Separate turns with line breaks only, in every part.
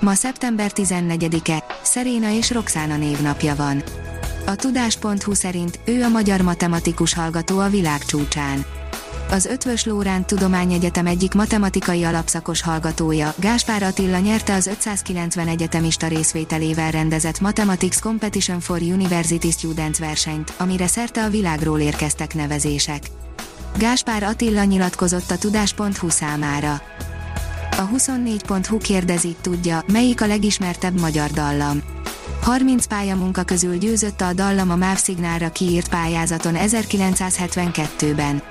Ma szeptember 14-e, Szeréna és Roxana névnapja van. A tudás.hu szerint ő a magyar matematikus hallgató a világ csúcsán. Az Ötvös Lóránt Tudományegyetem egyik matematikai alapszakos hallgatója, Gáspár Attila nyerte az 590 egyetemista részvételével rendezett Mathematics Competition for University Students versenyt, amire szerte a világról érkeztek nevezések. Gáspár Attila nyilatkozott a Tudás.hu számára. A 24.hu kérdezi, tudja, melyik a legismertebb magyar dallam. 30 pályamunka közül győzött a dallam a MÁV szignálra kiírt pályázaton 1972-ben.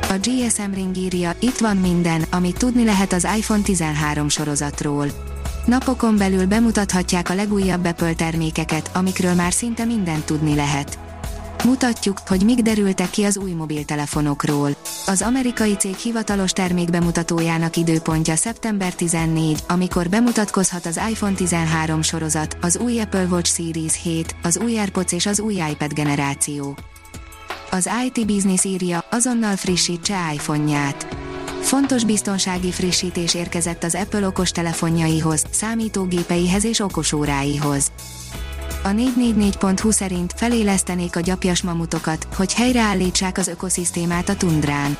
A GSM Ring írja, itt van minden, amit tudni lehet az iPhone 13 sorozatról. Napokon belül bemutathatják a legújabb Apple termékeket, amikről már szinte mindent tudni lehet. Mutatjuk, hogy mik derültek ki az új mobiltelefonokról. Az amerikai cég hivatalos termékbemutatójának időpontja szeptember 14, amikor bemutatkozhat az iPhone 13 sorozat, az új Apple Watch Series 7, az új AirPods és az új iPad generáció. Az IT Business írja, azonnal frissítse iPhone-ját. Fontos biztonsági frissítés érkezett az Apple okostelefonjaihoz, számítógépeihez és okosóráihoz. A 444.hu szerint felélesztenék a gyapjas mamutokat, hogy helyreállítsák az ökoszisztémát a tundrán.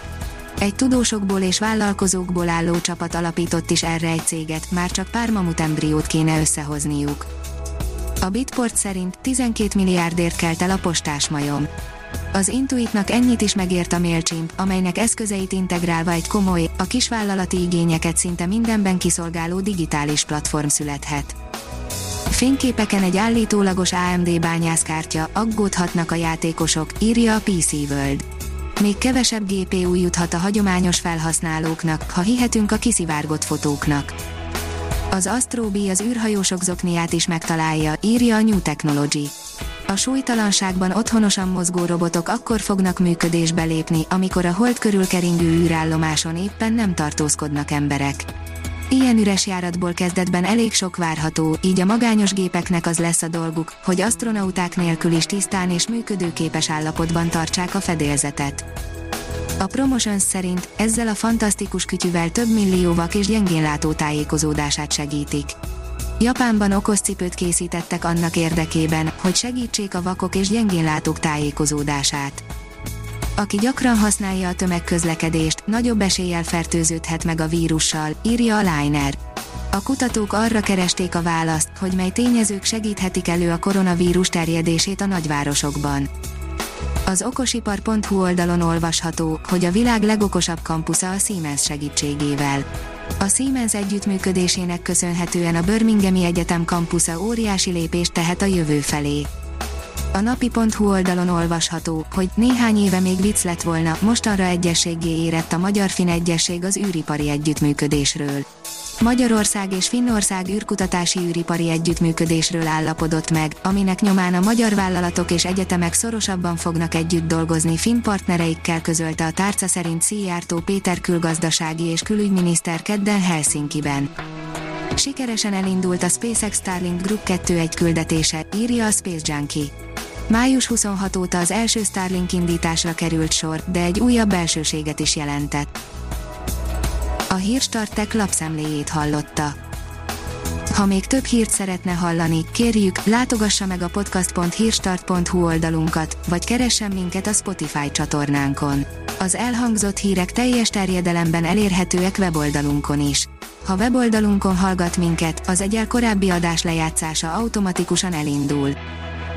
Egy tudósokból és vállalkozókból álló csapat alapított is erre egy céget, már csak pár mamut embriót kéne összehozniuk. A Bitport szerint 12 milliárdért kelt el a postás majom. Az Intuitnak ennyit is megért a MailChimp, amelynek eszközeit integrálva egy komoly, a kisvállalati igényeket szinte mindenben kiszolgáló digitális platform születhet. Fényképeken egy állítólagos AMD bányászkártya, aggódhatnak a játékosok, írja a PC World. Még kevesebb GPU juthat a hagyományos felhasználóknak, ha hihetünk a kiszivárgott fotóknak. Az Astrobi az űrhajósok zokniát is megtalálja, írja a New Technology. A súlytalanságban otthonosan mozgó robotok akkor fognak működésbe lépni, amikor a hold körül keringő űrállomáson éppen nem tartózkodnak emberek. Ilyen üres járatból kezdetben elég sok várható, így a magányos gépeknek az lesz a dolguk, hogy astronauták nélkül is tisztán és működőképes állapotban tartsák a fedélzetet. A Promotions szerint ezzel a fantasztikus kütyüvel több millió vak és gyengénlátó tájékozódását segítik. Japánban okos cipőt készítettek annak érdekében, hogy segítsék a vakok és gyengénlátók tájékozódását. Aki gyakran használja a tömegközlekedést, nagyobb eséllyel fertőződhet meg a vírussal, írja a Liner. A kutatók arra keresték a választ, hogy mely tényezők segíthetik elő a koronavírus terjedését a nagyvárosokban. Az okosipar.hu oldalon olvasható, hogy a világ legokosabb kampusza a Siemens segítségével. A Siemens együttműködésének köszönhetően a Birminghami Egyetem kampusza óriási lépést tehet a jövő felé. A napi.hu oldalon olvasható, hogy néhány éve még vicc lett volna, mostanra egyességé érett a Magyar-Fin Egyesség az űripari együttműködésről. Magyarország és Finnország űrkutatási űripari együttműködésről állapodott meg, aminek nyomán a magyar vállalatok és egyetemek szorosabban fognak együtt dolgozni finn partnereikkel közölte a tárca szerint Szijjártó Péter külgazdasági és külügyminiszter kedden Helsinki-ben. Sikeresen elindult a SpaceX Starlink Group 2 egy küldetése, írja a Space Junkie. Május 26 óta az első Starlink indításra került sor, de egy újabb belsőséget is jelentett. A Hírstartek lapszemléjét hallotta. Ha még több hírt szeretne hallani, kérjük, látogassa meg a podcast.hírstart.hu oldalunkat, vagy keressen minket a Spotify csatornánkon. Az elhangzott hírek teljes terjedelemben elérhetőek weboldalunkon is. Ha weboldalunkon hallgat minket, az egyel korábbi adás lejátszása automatikusan elindul.